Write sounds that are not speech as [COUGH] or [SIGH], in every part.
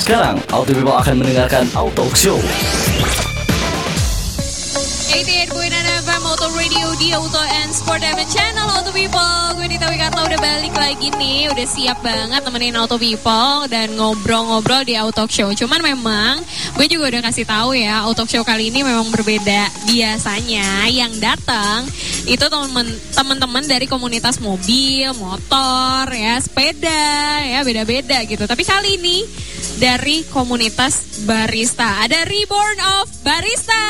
Sekarang, Auto People akan mendengarkan Auto Show. 88.9 Auto Radio di Auto and Sport FM Channel Auto People. Gue Dita Wikarta udah balik lagi nih Udah siap banget temenin Auto People Dan ngobrol-ngobrol di Auto Show. Cuman memang gue juga udah kasih tahu ya Auto Show kali ini memang berbeda Biasanya. Yang datang Itu teman-teman dari komunitas mobil, motor, ya sepeda ya Beda-beda gitu. Tapi kali ini dari komunitas barista. Ada Reborn of Barista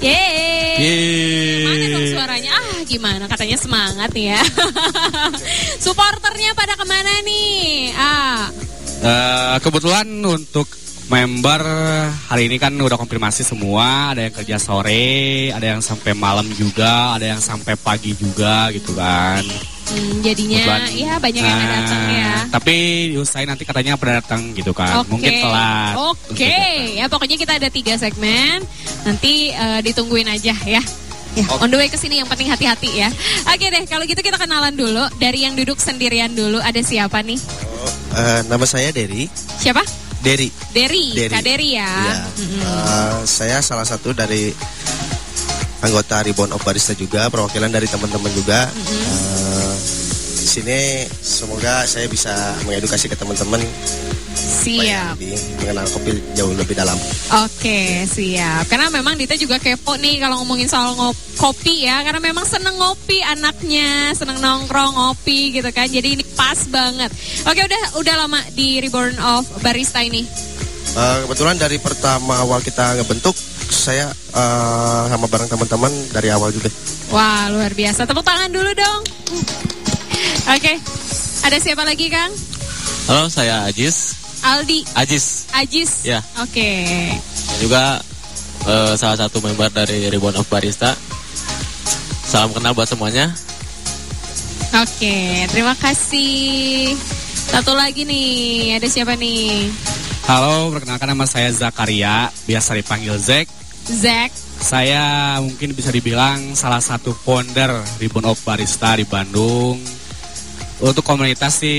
Yeay. Yeay. Mana dong suaranya? Ah gimana katanya semangat nih ya. [LAUGHS] Supporternya pada ke mana nih? Ah. Uh, kebetulan untuk member hari ini kan udah konfirmasi semua, ada yang kerja sore, ada yang sampai malam juga, ada yang sampai pagi juga gitu kan. Hmm, jadinya Kebetulan, ya banyak yang uh, datang ya. Tapi usai nanti katanya pada datang gitu kan. Okay. Mungkin telat. Oke, okay. ya pokoknya kita ada tiga segmen. Nanti uh, ditungguin aja ya. Ya, okay. on the way ke sini yang penting hati-hati ya. Oke deh, kalau gitu kita kenalan dulu dari yang duduk sendirian dulu. Ada siapa nih? Oh, uh, nama saya Derry. Siapa? Derry. Derry. Derry. Kak Derry ya. ya. Mm -hmm. uh, saya salah satu dari anggota Ribbon of Barista juga, perwakilan dari teman-teman juga. Mm -hmm. Uh, sini semoga saya bisa mengedukasi ke teman-teman Siap. Lebih mengenal kopi jauh lebih dalam. Oke, siap. Karena memang Dita juga kepo nih kalau ngomongin soal kopi ya. Karena memang seneng ngopi anaknya, seneng nongkrong ngopi gitu kan. Jadi ini pas banget. Oke, udah udah lama di Reborn of Barista ini. Uh, kebetulan dari pertama awal kita ngebentuk, saya uh, sama bareng teman-teman dari awal juga. Wah, luar biasa. Tepuk tangan dulu dong. Oke, okay. ada siapa lagi Kang? Halo, saya Ajis. Aldi. Ajis. Ajis. Ya. Oke. Okay. Juga uh, salah satu member dari Ribbon of Barista. Salam kenal buat semuanya. Oke, okay, terima kasih. Satu lagi nih, ada siapa nih? Halo, perkenalkan nama saya Zakaria, biasa dipanggil Zack. Zack. Saya mungkin bisa dibilang salah satu founder Ribbon of Barista di Bandung. Untuk komunitas sih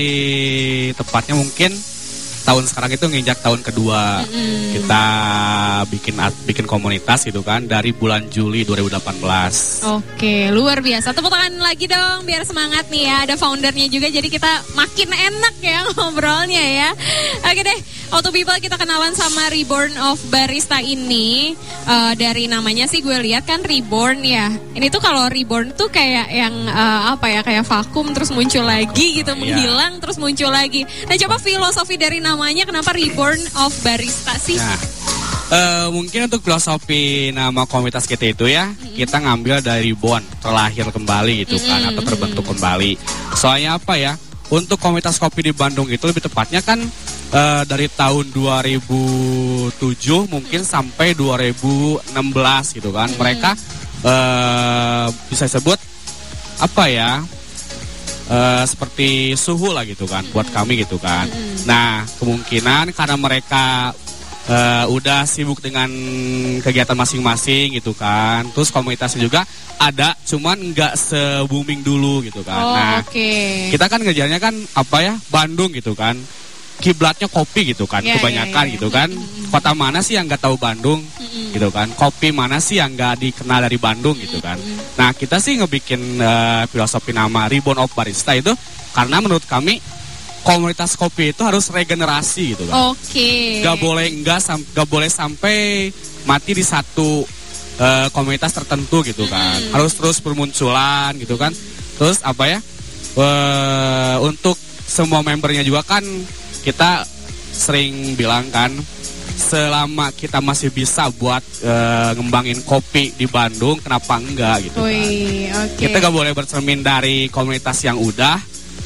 tepatnya mungkin tahun sekarang itu nginjak tahun kedua mm. kita bikin bikin komunitas gitu kan dari bulan Juli 2018. Oke, luar biasa. Tepuk tangan lagi dong biar semangat nih ya. Ada foundernya juga jadi kita makin enak ya [LAUGHS] ngobrolnya ya. Oke deh, Auto People kita kenalan sama Reborn of Barista ini uh, dari namanya sih gue lihat kan Reborn ya. Ini tuh kalau Reborn tuh kayak yang uh, apa ya kayak vakum terus muncul lagi gitu, iya. menghilang terus muncul lagi. Nah coba filosofi dari nama namanya kenapa Reborn of Barista sih? Nah, uh, mungkin untuk filosofi nama komunitas kita itu ya, mm-hmm. kita ngambil dari Reborn, terlahir kembali gitu kan, mm-hmm. atau terbentuk kembali. Soalnya apa ya? Untuk komunitas kopi di Bandung itu lebih tepatnya kan uh, dari tahun 2007 mungkin sampai 2016 gitu kan. Mm-hmm. Mereka uh, bisa sebut apa ya? Uh, seperti suhu lah gitu kan buat kami gitu kan. Nah kemungkinan karena mereka uh, udah sibuk dengan kegiatan masing-masing gitu kan. Terus komunitasnya juga ada, cuman nggak se booming dulu gitu kan. Oh, nah okay. kita kan ngejarnya kan apa ya Bandung gitu kan kiblatnya kopi gitu kan, yeah, kebanyakan yeah, yeah. gitu kan. Kota mana sih yang nggak tahu Bandung mm-hmm. gitu kan? Kopi mana sih yang nggak dikenal dari Bandung gitu kan? Mm-hmm. Nah kita sih ngebikin uh, filosofi nama Ribbon of Barista itu karena menurut kami komunitas kopi itu harus regenerasi gitu kan. Oke. Okay. Gak boleh enggak sam gak boleh sampai mati di satu uh, komunitas tertentu gitu kan. Mm. Harus terus bermunculan gitu kan. Terus apa ya? Uh, untuk semua membernya juga kan kita sering bilang kan selama kita masih bisa buat uh, ngembangin kopi di Bandung kenapa enggak gitu kan. okay. Kita gak boleh bercermin dari komunitas yang udah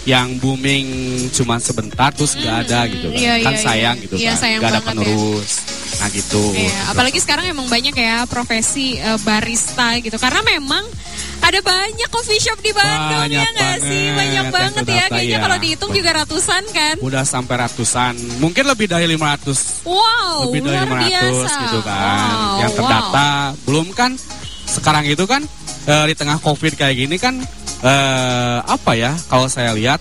yang booming cuma sebentar terus nggak ada gitu kan. Iya, kan iya, sayang iya. gitu iya, kan. Sayang gak ada ya. penerus. Ya. Nah gitu. Iya, apalagi sekarang emang banyak ya profesi uh, barista gitu. Karena memang ada banyak coffee shop di Bandung banyak ya nggak sih? Banyak banget ya. Kayaknya kalau dihitung juga ratusan kan? Udah sampai ratusan. Mungkin lebih dari 500. Wow, lebih dari 500 biasa. gitu kan. Wow, yang terdata. Wow. Belum kan sekarang itu kan uh, di tengah Covid kayak gini kan uh, apa ya kalau saya lihat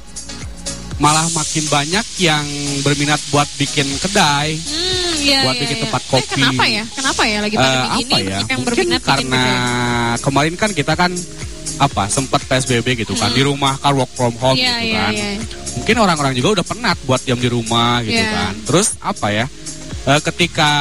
malah makin banyak yang berminat buat bikin kedai. Hmm, iya, Buat iya, bikin iya. tempat Eh, kopi. kenapa ya? Kenapa ya lagi pandemi Eh, gini apa ya? banyak yang Mungkin berminat bikin karena kedai? kemarin kan kita kan apa sempat PSBB gitu kan di rumah kan work from home Hmm. Iya, gitu iya, kan. iya. Mungkin orang-orang juga udah penat buat diam di rumah gitu Iya. kan. Terus apa ya? Eh, ketika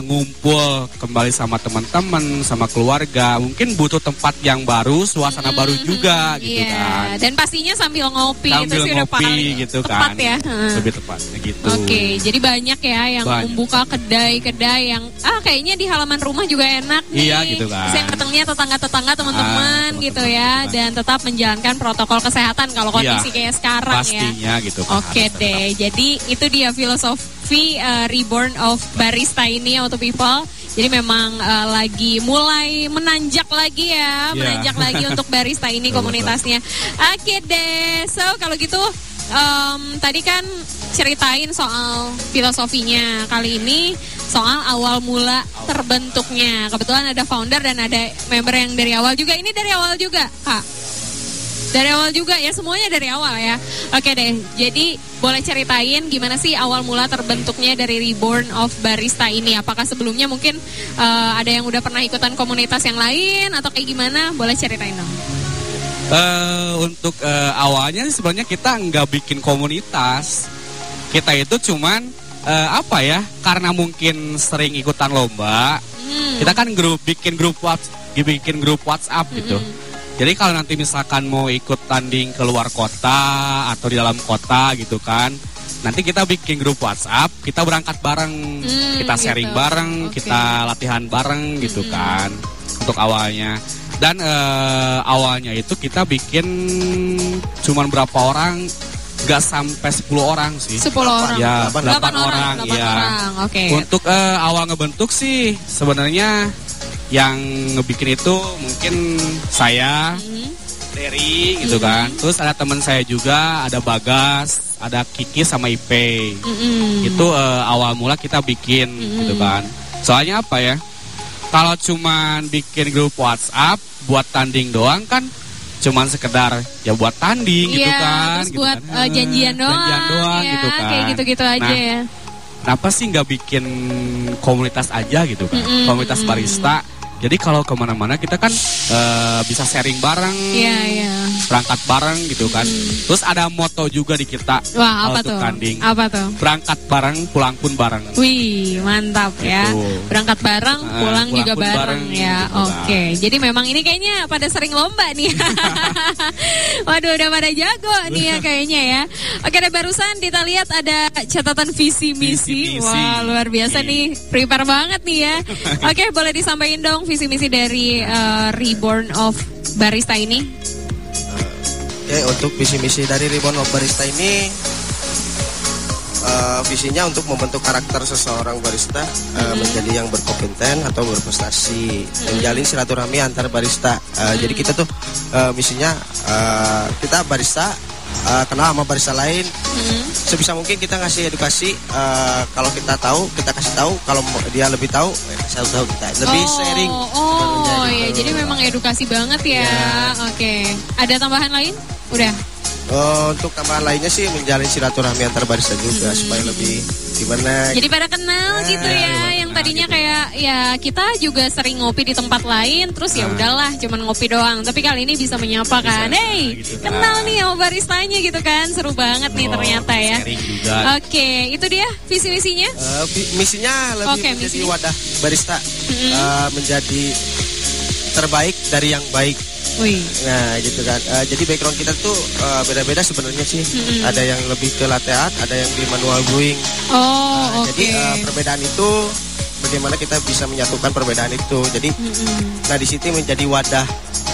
ngumpul kembali sama teman-teman, sama keluarga, mungkin butuh tempat yang baru, suasana baru juga gitu Iya, kan. dan pastinya sambil ngopi itu Sambil sih udah ngopi paling gitu tepat kan. ya. Lebih tepatnya gitu. Oke, jadi banyak ya yang Banyak. membuka kedai-kedai yang ah kayaknya di halaman rumah juga enak nih. Iya, gitu kan. Terus yang ketengnya tetangga-tetangga teman-teman Ah, gitu ya teman. dan tetap menjalankan protokol kesehatan kalau Iya. kondisi kayak sekarang ya. Pastinya gitu kan. Oke harus deh, jadi itu dia filosofi uh, Reborn of Barista ini Auto People. Jadi memang uh, lagi mulai menanjak lagi ya, Iya. menanjak lagi [LAUGHS] untuk barista ini komunitasnya. Oke deh, so kalau gitu em, tadi kan ceritain soal filosofinya kali ini soal awal mula terbentuknya. Kebetulan ada founder dan ada member yang dari awal juga. Ini dari awal juga, Kak. Dari awal juga ya semuanya dari awal ya. Oke deh. Jadi boleh ceritain gimana sih awal mula terbentuknya dari Reborn of Barista ini? Apakah sebelumnya mungkin eh, ada yang udah pernah ikutan komunitas yang lain atau kayak gimana? Boleh ceritain dong. Eh, untuk eh, awalnya sebenarnya kita nggak bikin komunitas. Kita itu cuman eh, apa ya? Karena mungkin sering ikutan lomba, Hmm. kita kan grup bikin grup WhatsApp, bikin grup WhatsApp gitu. Jadi kalau nanti misalkan mau ikut tanding ke luar kota atau di dalam kota gitu kan, nanti kita bikin grup WhatsApp, kita berangkat bareng, Hmm, kita sharing gitu. bareng, Oke. kita latihan bareng gitu kan, untuk awalnya. Dan eh, awalnya itu kita bikin cuman berapa orang, nggak sampai 10 orang sih. 10 orang. Ya, Delapan. 8 orang, delapan ya. orang. Oke. Untuk eh, awal ngebentuk sih sebenarnya yang ngebikin itu mungkin saya, Hmm. Derry gitu kan. Terus ada teman saya juga, ada Bagas, ada Kiki sama Ipe. Mm-mm. Itu eh, awal mula kita bikin gitu kan. Soalnya apa ya? Kalau cuman bikin grup WhatsApp buat tanding doang kan cuman sekedar ya buat tanding gitu Iya, kan terus gitu buat kan. eh, janjian doang, janjian doang ya, gitu kan kayak gitu-gitu aja Nah, ya. kenapa sih nggak bikin komunitas aja gitu kan Mm-mm, komunitas mm-mm. barista jadi kalau ke mana-mana kita kan eh, bisa sharing bareng Iya, iya. berangkat bareng gitu kan terus ada moto juga di kita Wah, apa tuh? tanding Apa tuh? berangkat bareng pulang pun bareng Wih, mantap ya. Gitu. Berangkat bareng, Ah, pulang, pulang juga bareng, bareng, ya. gitu kan. Oke, jadi memang ini kayaknya pada sering lomba nih. [LAUGHS] Waduh, udah pada jago nih ya kayaknya ya. Oke, dan barusan kita lihat ada catatan visi misi. Visi misi. Wah, luar biasa Oke. nih. Prepare banget nih ya. [LAUGHS] Oke, boleh disampaikan dong visi misi dari eh, Reborn of Barista ini? Oke, untuk visi misi dari Ribbon of Barista ini eh, visinya untuk membentuk karakter seseorang barista eh, menjadi yang berkompeten atau berprestasi, menjalin silaturahmi antar barista. Eh, Jadi kita tuh eh, misinya eh, kita barista eh, kenal sama barista lain. Sebisa mungkin kita ngasih edukasi. eh, kalau kita tahu, kita kasih tahu. Kalau dia lebih tahu, eh, kasih tahu kita. Lebih oh, sharing. Oh, iya, gitu. jadi memang edukasi banget ya. Oke, ada tambahan lain? Udah. Oh, untuk tambahan lainnya sih menjalin silaturahmi antar barista juga supaya lebih gimana Jadi pada kenal Nah, gitu iya, ya, iya, nah, tadinya gitu. kayak ya kita juga sering ngopi di tempat lain, terus ya Nah. udahlah, cuman ngopi doang. Tapi kali ini bisa menyapa kan, Bisa, hey, gitu kan. kenal nih sama baristanya gitu kan, seru banget nih Oh, ternyata ya. juga Oke, itu dia visi misinya. Vi- misinya lebih Oke, menjadi misinya. wadah barista eh, menjadi terbaik dari yang baik. Wih, Nah, gitu kan. Eh, jadi background kita tuh eh, beda-beda sebenarnya sih. Ada yang lebih ke latte art, ada yang di manual brewing. oh Nah, oke. Jadi eh, perbedaan itu bagaimana kita bisa menyatukan perbedaan itu. Jadi nah di situ menjadi wadah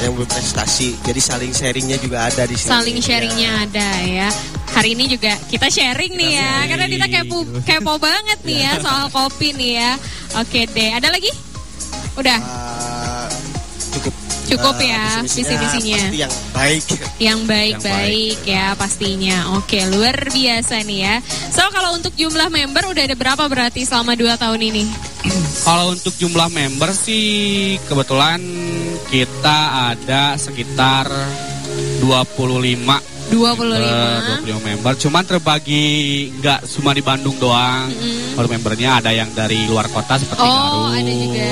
yang berprestasi. Jadi saling sharingnya juga ada di sini. Saling sharingnya ada ya. Hari ini juga kita sharing nih ya, karena kita kepo kepo banget nih ya soal kopi nih ya. Oke deh, ada lagi? Udah. Eh, cukup Cukup eh, ya, pasti yang baik. Yang baik-baik ya pastinya. Oke, luar biasa nih ya. So kalau untuk jumlah member udah ada berapa berarti selama 2 tahun ini? [CLEARS THROAT] Kalau untuk jumlah member sih kebetulan kita ada sekitar 25 25. Eh, 25 member. Cuman terbagi nggak cuma di Bandung doang. Kalau membernya ada yang dari luar kota seperti Oh, Garut, ada juga.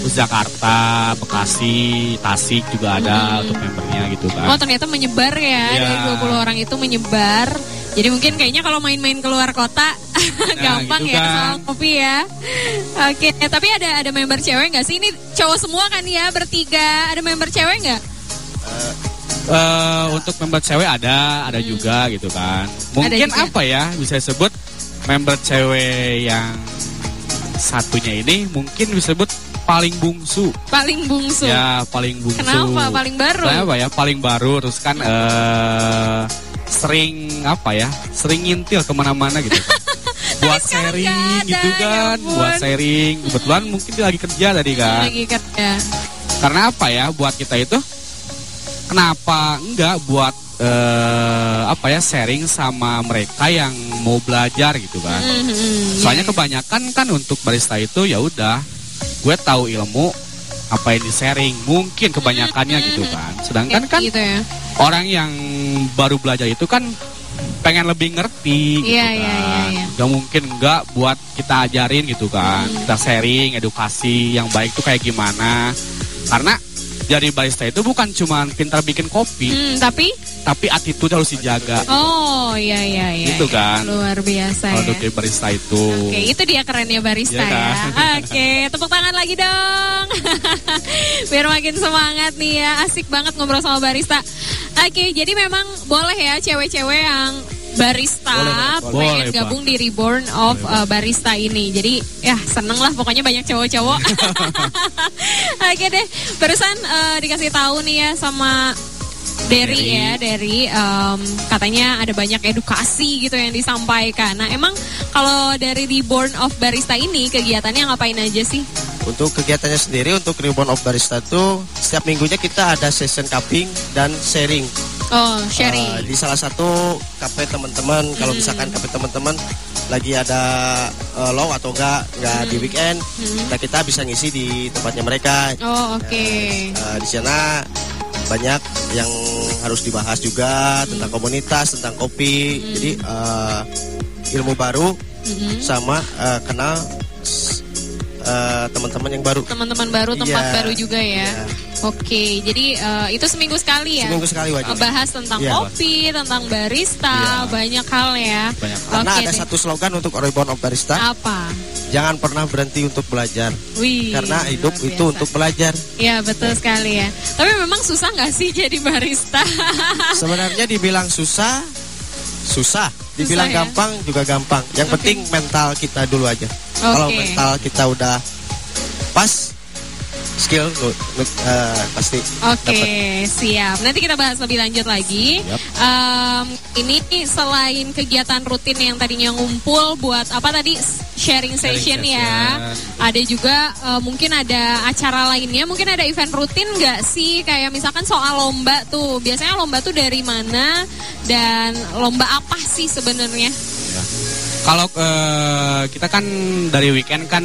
Terus Jakarta, Bekasi, Tasik juga ada untuk membernya gitu Oh kan. ternyata menyebar ya Iya. dari 20 orang itu menyebar. Jadi mungkin kayaknya kalau main-main keluar kota [LAUGHS] gampang gitu ya kan. soal kopi ya. Oke, tapi ada ada member cewek nggak sih? Ini cowok semua kan ya bertiga. Ada member cewek nggak? Eh, untuk member cewek ada, ada juga gitu kan. Mungkin juga. apa ya bisa disebut member cewek yang satunya ini mungkin disebut paling bungsu. Paling bungsu. Ya, paling bungsu. Kenapa? Paling baru? Soalnya apa ya? Paling baru terus kan eh sering apa ya? Sering ngintil ke mana-mana gitu. [LAUGHS] buat sharing ada, gitu ya kan, ampun. buat sharing. Kebetulan mungkin dia lagi kerja tadi kan. Lagi kerja. Karena apa ya? Buat kita itu kenapa enggak buat eh, apa ya sharing sama mereka yang mau belajar gitu kan. Mhm, Soalnya iya. kebanyakan kan untuk barista itu ya udah gue tahu ilmu apa yang di sharing mungkin kebanyakannya gitu kan. Sedangkan kan gitu ya. orang yang baru belajar itu kan pengen lebih ngerti gitu Iya, kan. iya, iya, iya. Gak mungkin enggak buat kita ajarin gitu kan. Hmm. Kita sharing edukasi yang baik tuh kayak gimana. Karena jadi barista itu bukan cuma pintar bikin kopi, Hmm, tapi tapi attitude harus dijaga. oh iya iya iya. Gitu iya. kan. Luar biasa ya. untuk jadi barista itu. Oke, itu dia kerennya barista Iya ya. kan? Oke, tepuk tangan lagi dong. [LAUGHS] Biar makin semangat nih ya. Asik banget ngobrol sama barista. Oke, jadi memang boleh ya cewek-cewek yang barista Boleh, boleh. pengen Boleh, gabung di Reborn of uh, Barista ini. Jadi ya seneng lah pokoknya banyak cowok-cowok. [LAUGHS] [LAUGHS] Oke deh, barusan uh, dikasih tahu nih ya sama Derry Derry. ya, Derry em, katanya ada banyak edukasi gitu yang disampaikan. Nah, emang kalau dari Reborn of Barista ini kegiatannya ngapain aja sih? Untuk kegiatannya sendiri untuk Reborn of Barista itu setiap minggunya kita ada session cupping dan sharing. Oh, sharing. Uh, di salah satu kafe teman-teman kalau misalkan kafe teman-teman lagi ada uh, low atau enggak enggak di weekend, nah kita bisa ngisi di tempatnya mereka. oh, oke. Uh, di sana banyak yang harus dibahas juga tentang komunitas, tentang kopi. Jadi uh, ilmu baru Mhm. sama uh, kenal uh, teman-teman yang baru. Teman-teman baru, tempat Iya, baru juga ya. iya. Oke, jadi eh, itu seminggu sekali ya. Seminggu sekali wajib. Bahas tentang Iya. kopi, tentang barista, Iya. banyak hal ya. Banyak Karena Oke ada deh. satu slogan untuk Reborn of Barista, Apa? jangan pernah berhenti untuk belajar. Wih. Karena hidup luar itu biasa. untuk belajar. Ya betul sekali ya. Tapi memang susah nggak sih jadi barista? [LAUGHS] Sebenarnya dibilang susah, susah. Dibilang Susah ya? gampang juga gampang. Yang Oke. penting mental kita dulu aja. Kalau Oke. mental kita udah pas, skill eh, pasti Oke, dapat. siap. Nanti kita bahas lebih lanjut lagi. Yap. Em, ini selain kegiatan rutin yang tadinya ngumpul buat apa tadi sharing session, Sharing ya, session. ada juga eh, mungkin ada acara lainnya, mungkin ada event rutin nggak sih? Kayak misalkan soal lomba tuh, biasanya lomba tuh dari mana dan lomba apa sih sebenarnya? Kalau eh, kita kan dari weekend kan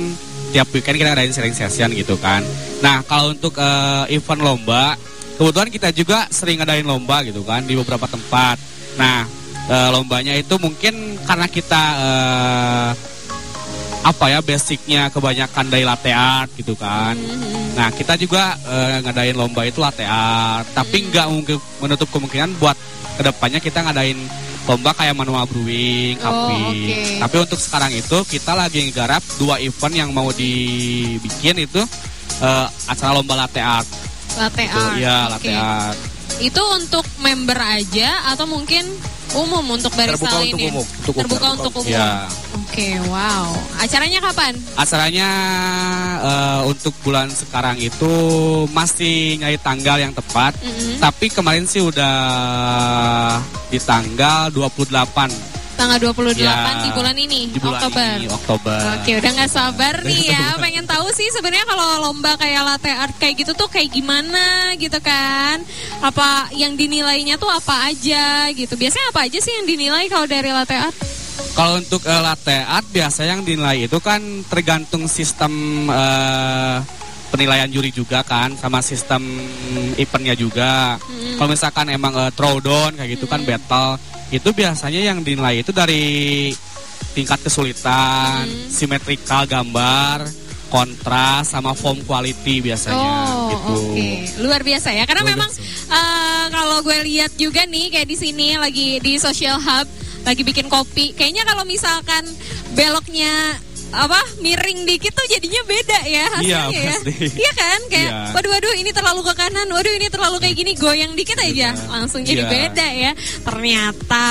tiap weekend kita ngadain sharing session gitu kan. Nah kalau untuk eh, event lomba, kebetulan kita juga sering ngadain lomba gitu kan di beberapa tempat. Nah eh, lombanya itu mungkin karena kita eh, apa ya basicnya kebanyakan dari latte art gitu kan. Nah kita juga eh, ngadain lomba itu latte art, tapi nggak mungkin menutup kemungkinan buat ke depannya kita ngadain lomba kayak manual brewing, Oh, kopi. oke. Tapi untuk sekarang itu kita lagi nggarap dua event yang mau dibikin itu eh, acara lomba latte art. Latte Itu, art. Iya latte art. Itu untuk member aja atau mungkin umum untuk barista Terbuka untuk umum, untuk umum, Terbuka terbuka untuk umum. Iya. Oke, wow. Acaranya kapan? Acaranya eh, untuk bulan sekarang itu masih nyari tanggal yang tepat. Mm-mm. Tapi kemarin sih udah di tanggal 28 Tanggal 28 Ya, di bulan ini, di bulan Oktober. ini Oktober. Oke, udah nggak sabar nih ya. Pengen tahu sih sebenarnya kalau lomba kayak latte art kayak gitu tuh kayak gimana gitu kan? Apa yang dinilainya tuh apa aja gitu? Biasanya apa aja sih yang dinilai kalau dari latte art? Kalau untuk eh, latte art biasa yang dinilai itu kan tergantung sistem eh, penilaian juri juga kan sama sistem eventnya juga. Hmm. Kalau misalkan emang eh, throwdown kayak gitu kan battle itu biasanya yang dinilai itu dari tingkat kesulitan, Hmm. simetrikal gambar, kontras sama form quality biasanya Oh, gitu. oke. Luar biasa ya. Karena Luar memang eh, kalau gue lihat juga nih kayak di sini lagi di social hub lagi bikin kopi. Kayaknya kalau misalkan beloknya apa miring dikit tuh jadinya beda ya hasilnya Iya, ya. pasti. Iya kan? Kayak Iya. waduh waduh ini terlalu ke kanan, waduh ini terlalu kayak gini, goyang dikit aja langsung jadi Iya. beda ya. Ternyata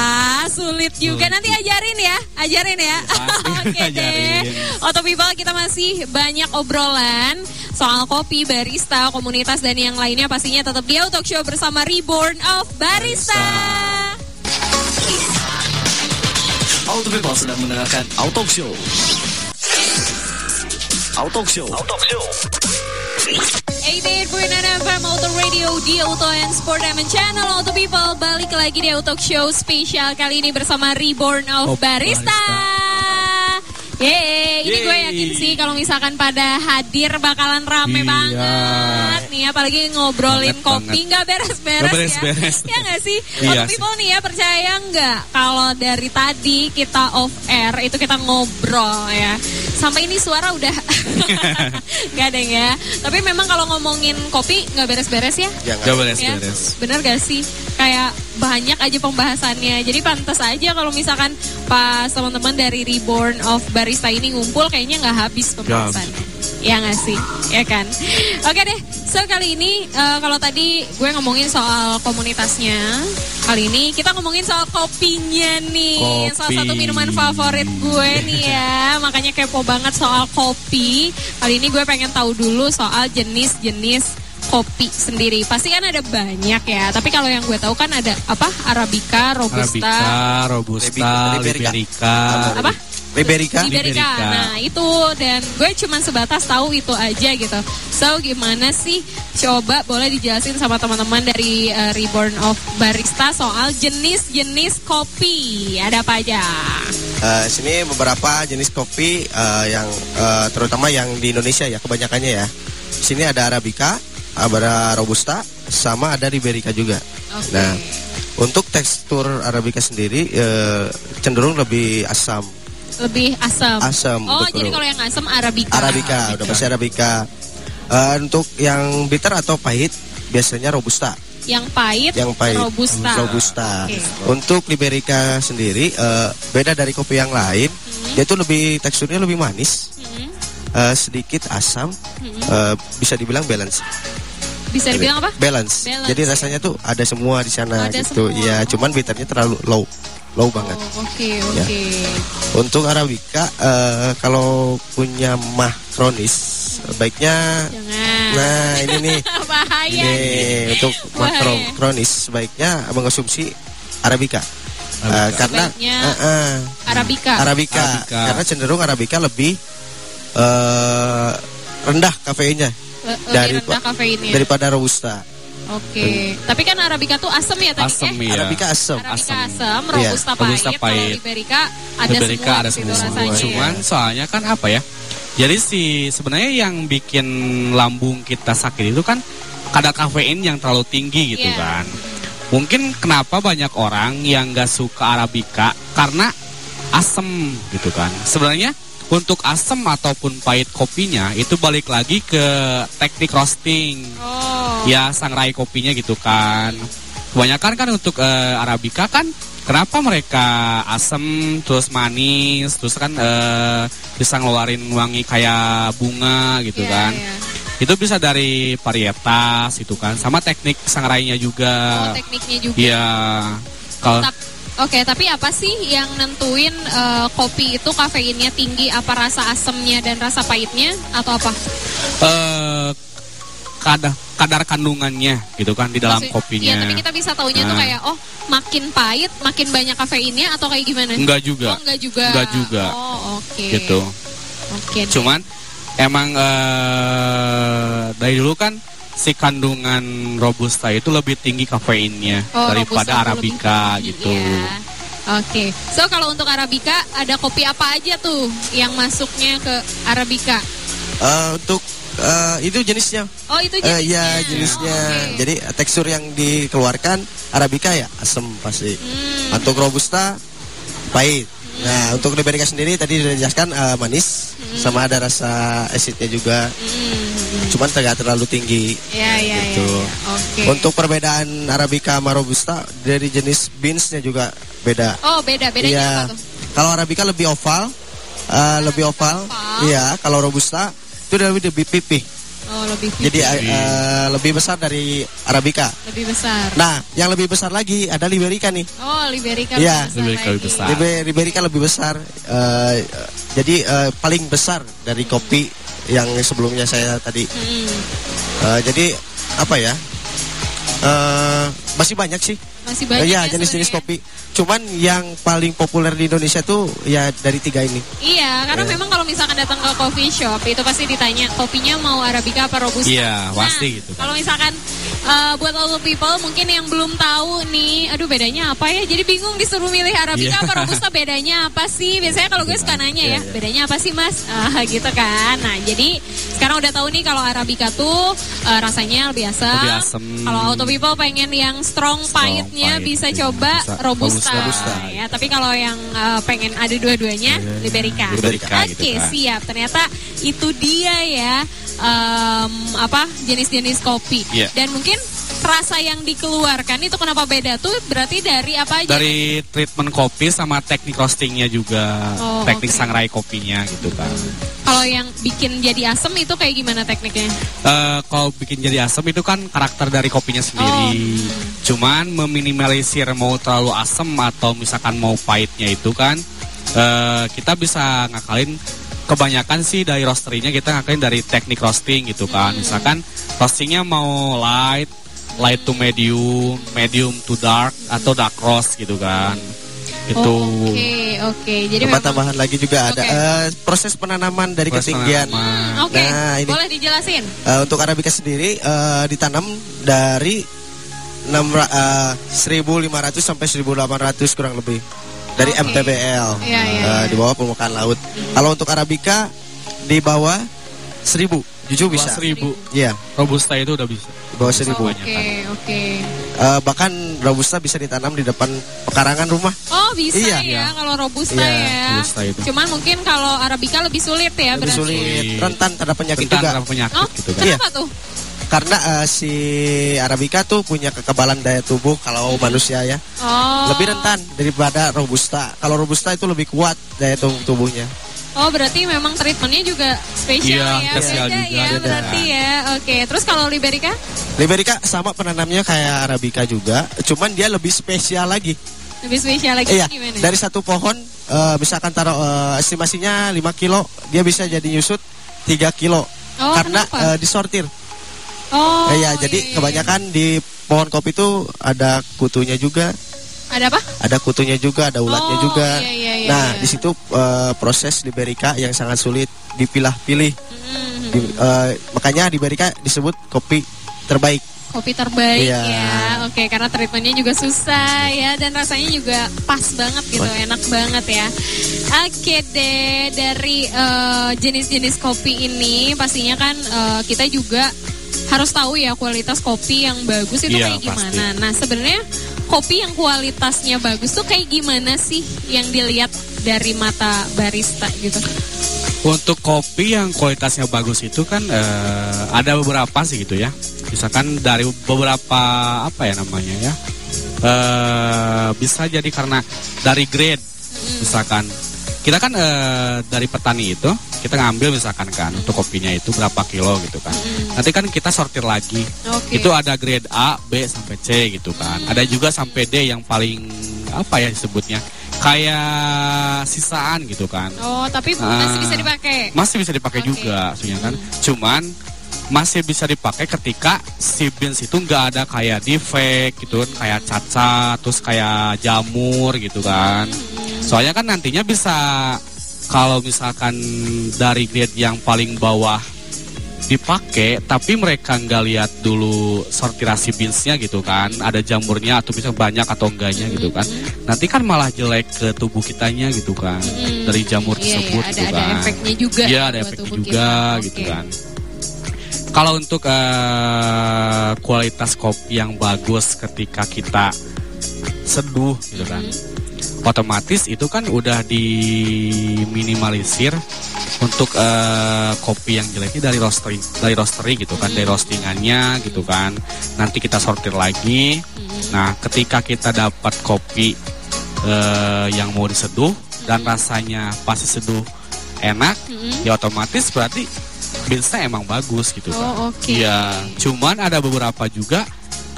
sulit juga. Sulit. Nanti ajarin ya, ajarin ya. [LAUGHS] Oke deh. ajarin. Auto People kita masih banyak obrolan soal kopi, barista, komunitas dan yang lainnya pastinya tetap di Auto Show bersama Reborn of Barista. Auto People sedang mendengarkan Auto Show. Auto Show. Auto Show. 88.9 FM Auto Radio di Auto and Sport Diamond Channel Auto People balik lagi di Auto Show spesial kali ini bersama Reborn of Of Barista. Yeay, ini gue yakin sih kalau misalkan pada hadir bakalan rame Iya. banget nih apalagi ngobrolin Banget, kopi nggak beres-beres Nggak ya. beres-beres. [LAUGHS] Ya nggak sih? Iya sih. People nih ya percaya nggak kalau dari tadi kita off air itu kita ngobrol ya. Sampai ini suara udah [LAUGHS] nggak ada ya. Tapi memang kalau ngomongin kopi nggak beres-beres ya. Jangan. Gak beres Ya, beres. bener gak sih? Kayak banyak aja pembahasannya. Jadi pantas aja kalau misalkan pas teman-teman dari Reborn of Barista ini ngumpul kayaknya nggak habis pembahasannya. Ya nggak sih, ya kan. Oke deh, so kali ini eh, kalau tadi gue ngomongin soal komunitasnya, kali ini kita ngomongin soal kopinya nih, Kopi. salah satu minuman favorit gue nih ya. [LAUGHS] Makanya kepo banget soal kopi. Kali ini gue pengen tahu dulu soal jenis-jenis kopi sendiri. Pasti kan ada banyak ya. Tapi kalau yang gue tahu kan ada apa? Arabica, robusta, Arabica, robusta, Liberica. liberica. apa? Liberica. Liberica. Nah itu dan gue cuman sebatas tahu itu aja gitu. So gimana sih? Coba boleh dijelasin sama teman-teman dari uh, Reborn of Barista soal jenis-jenis kopi. Ada apa aja? Eh, sini beberapa jenis kopi eh, yang eh, terutama yang di Indonesia ya kebanyakannya ya. Sini ada Arabica, ada Robusta, sama ada Liberica juga. Oke. Nah, untuk tekstur Arabica sendiri eh, cenderung lebih asam. Lebih asam. Asam, Oh betul. jadi kalau yang asam Arabica. Arabica, udah pasti Arabica. Eh, untuk yang bitter atau pahit biasanya Robusta. Yang pahit, Yang pahit robusta. Robusta. Oke. Untuk Liberica sendiri eh, beda dari kopi yang lain. Dia tuh lebih teksturnya lebih manis, Hmm. eh, sedikit asam, eh, bisa dibilang balance. Bisa dibilang apa? Balance. Balance, Jadi ya. rasanya tuh ada semua di sana Ada gitu. Iya, cuman bitternya terlalu low, low banget. Oh, Oke, oke. Untuk Arabica eh, kalau punya mah kronis baiknya Jangan. nah ini nih [LAUGHS] Bahaya ini nih. untuk mah Bahaya. kro- kronis baiknya mengonsumsi Arabica. Eh, karena Sebaiknya eh, eh, Arabica. Arabica. Arabica. karena cenderung Arabica lebih eh, rendah kafeinnya Le- lebih dari- rendah kafeinnya. daripada robusta. Oke. Tapi kan Arabica tuh asam ya tadi Asam eh? iya. Arabica asam. Arabica Asam. Iya, robusta pahit. Robusta Kalau pahit. Liberica ada Liberica semua ada gitu semua. rasanya. ya. Cuman soalnya kan apa ya? Jadi si sebenarnya yang bikin lambung kita sakit itu kan kadar kafein yang terlalu tinggi gitu Iya. kan. Mungkin kenapa banyak orang yang gak suka Arabica karena asem gitu kan. Sebenarnya untuk asem ataupun pahit kopinya itu balik lagi ke teknik roasting. Oh. Ya sangrai kopinya gitu kan. Kebanyakan kan untuk eh, Arabica kan kenapa mereka asem terus manis terus kan eh, bisa ngeluarin wangi kayak bunga gitu Iya, kan. iya. Itu bisa dari varietas itu kan sama teknik sangrainya Oh, juga. tekniknya juga. Iya. Kalau Oke, tapi apa sih yang nentuin eh, kopi itu kafeinnya tinggi? Apa rasa asamnya dan rasa pahitnya atau apa? eh kadar kadar kandungannya gitu kan di dalam Maksud- kopinya. Iya, tapi kita bisa taunya tuh Nah. kayak oh makin pahit makin banyak kafeinnya atau kayak gimana? Enggak juga. Oh, enggak juga. Enggak juga. Oh, oke. Gitu. Oke. deh. Cuman emang eh dari dulu kan si kandungan robusta itu lebih tinggi kafeinnya Oh, daripada arabica gitu. ya. Oke, so kalau untuk arabica ada kopi apa aja tuh yang masuknya ke arabica? Eh, untuk eh, itu jenisnya. Oh itu Eh, jenisnya. Iya jenisnya. Oke. Jadi eh, tekstur yang dikeluarkan Arabica ya asam pasti. Hmm. Untuk robusta pahit. Nah untuk Liberica sendiri tadi sudah dijelaskan eh, manis sama ada rasa acidnya juga. Hmm. Cuman tidak terlalu tinggi. Ya ya Gitu. ya. ya. Oke. Untuk perbedaan Arabica sama robusta dari jenis beansnya juga beda. Oh beda bedanya apa tuh? Kalau Arabica lebih oval, eh, lebih oval. Iya. Kalau robusta itu lebih lebih pipih. Oh lebih Jadi pipih, eh, lebih besar dari Arabica. lebih besar. Nah, yang lebih besar lagi ada Liberica nih. Oh Liberica Iya. lebih besar Liberica lebih besar. Libe- Liberica lebih besar. eh, jadi eh, paling besar dari kopi yang sebelumnya saya tadi. Hmm. Eh, jadi apa ya? Eh, masih banyak sih. Masih banyak Iya, ya jenis-jenis kopi. Cuman yang paling populer di Indonesia tuh ya dari tiga ini. Iya, karena Iya. memang kalau misalkan datang ke coffee shop itu pasti ditanya kopinya mau arabica apa robusta. Iya, Nah, pasti gitu kan. Kalau misalkan uh, buat all the people mungkin yang belum tahu nih, aduh bedanya apa ya? Jadi bingung disuruh milih arabica Iya. apa robusta bedanya apa sih? Biasanya kalau gue suka nanya ya, Iya, iya. bedanya apa sih mas? [LAUGHS] Ah, gitu kan. Nah jadi sekarang udah tahu nih kalau arabica tuh uh, rasanya lebih asam. Lebih asem. Kalau auto people pengen yang strong, Strong pahitnya pahit, bisa iya. coba Bisa. robusta. Robusta. Ya, tapi kalau yang uh, pengen ada dua-duanya, liberica. Liberica Oke, gitu kan. siap. Ternyata itu dia ya em, apa jenis-jenis kopi. Iya. Dan mungkin rasa yang dikeluarkan itu kenapa beda tuh berarti dari apa aja? Dari treatment kopi sama teknik roastingnya juga, Oh, teknik oke. sangrai kopinya gitu kan. Kalau yang bikin jadi asem itu kayak gimana tekniknya? Eh, kalau bikin jadi asam itu kan karakter dari kopinya sendiri. Oh. Cuman meminimalisir mau terlalu asam atau misalkan mau pahitnya itu kan eh, kita bisa ngakalin kebanyakan sih dari roasterinya kita ngakalin dari teknik roasting gitu kan. Misalkan roastingnya mau light, light to medium, medium to dark atau dark roast gitu kan. Itu Oh, Oke, oke. Jadi Tempat memang tambahan lagi juga ada Oke. eh, proses penanaman dari Proses ketinggian. penanaman. Hmm, Oke, Nah, ini. boleh dijelasin? Eh, untuk Arabica sendiri eh, ditanam dari 6, ra- eh, 1500 sampai 1800 kurang lebih dari Oke. MTBL Iya, iya, eh, iya. di bawah permukaan laut. Kalau untuk Arabica di bawah 1000 jujur bisa. seribu. Iya, Robusta itu udah bisa. di bawah 1000. Oke, oke. Eh, bahkan robusta bisa ditanam di depan pekarangan rumah. Oh bisa Iya. ya kalau robusta Iya, ya. robusta itu. Cuman mungkin kalau arabica lebih sulit ya Lebih berarti. sulit, rentan terhadap penyakit Rentan juga. terhadap penyakit Oh, gitu kan. kenapa tuh? Karena eh, si Arabica tuh punya kekebalan daya tubuh kalau manusia ya. Oh. Lebih rentan daripada robusta. Kalau robusta itu lebih kuat daya tubuh tubuhnya. Oh berarti memang treatmentnya juga spesial Iya, ya, spesial beda juga, ya beda. berarti ya. Oke, terus kalau liberica? Liberica sama penanamnya kayak Arabica juga, cuman dia lebih spesial lagi. Lebih spesial lagi Iya, gimana? dari satu pohon eh, misalkan taruh eh, estimasinya 5 kilo, dia bisa jadi nyusut 3 kilo. Oh, karena kenapa? eh, disortir. oh, Eh, ya, jadi iya, iya. kebanyakan di pohon kopi itu ada kutunya juga, ada apa? ada kutunya juga, ada ulatnya Oh, juga. iya, iya, iya, nah, iya. di situ eh, proses Liberica yang sangat sulit dipilah-pilih. Hmm, Di- eh, makanya Liberica disebut kopi terbaik. kopi terbaik Iya. ya. Oke, karena treatmentnya juga susah ya dan rasanya juga pas banget gitu, Pas. enak banget ya. Oke deh, dari eh, jenis-jenis kopi ini pastinya kan eh, kita juga harus tahu ya kualitas kopi yang bagus itu Iya, kayak gimana. Nah, sebenarnya kopi yang kualitasnya bagus tuh kayak gimana sih yang dilihat dari mata barista gitu? Untuk kopi yang kualitasnya bagus itu kan eh, ada beberapa sih gitu ya. Misalkan dari beberapa apa ya namanya ya. eh bisa jadi karena dari grade misalkan kita kan eh, dari petani itu kita ngambil misalkan kan untuk kopinya itu berapa kilo gitu kan. Nanti kan kita sortir lagi. Oke. Itu ada grade A, B sampai C gitu kan. Ada juga sampai D yang paling apa ya disebutnya kayak sisaan gitu kan Oh, tapi masih Ah. bisa dipakai. masih bisa dipakai Oke. juga sebenarnya kan cuman masih bisa dipakai ketika si beans itu nggak ada kayak defect gitu kan kayak cacat terus kayak jamur gitu kan soalnya kan nantinya bisa kalau misalkan dari grade yang paling bawah dipakai tapi mereka nggak lihat dulu sortirasi beansnya gitu kan ada jamurnya atau bisa banyak atau enggaknya gitu kan nanti kan malah jelek ke tubuh kitanya gitu kan Hmm. dari jamur Iya, iya, tersebut ada gitu ada kan efeknya juga. Iya ada efeknya juga kita. gitu kan Kalau untuk eh, kualitas kopi yang bagus ketika kita seduh gitu kan. Otomatis itu kan udah diminimalisir untuk eh, kopi yang jelek ini dari roastery dari roastery gitu kan, dari roastingannya gitu kan. Nanti kita sortir lagi. Nah, ketika kita dapat kopi eh, yang mau diseduh dan rasanya pas diseduh enak, ya otomatis berarti beansnya emang bagus gitu kan. Oh, oke. Iya, cuman ada beberapa juga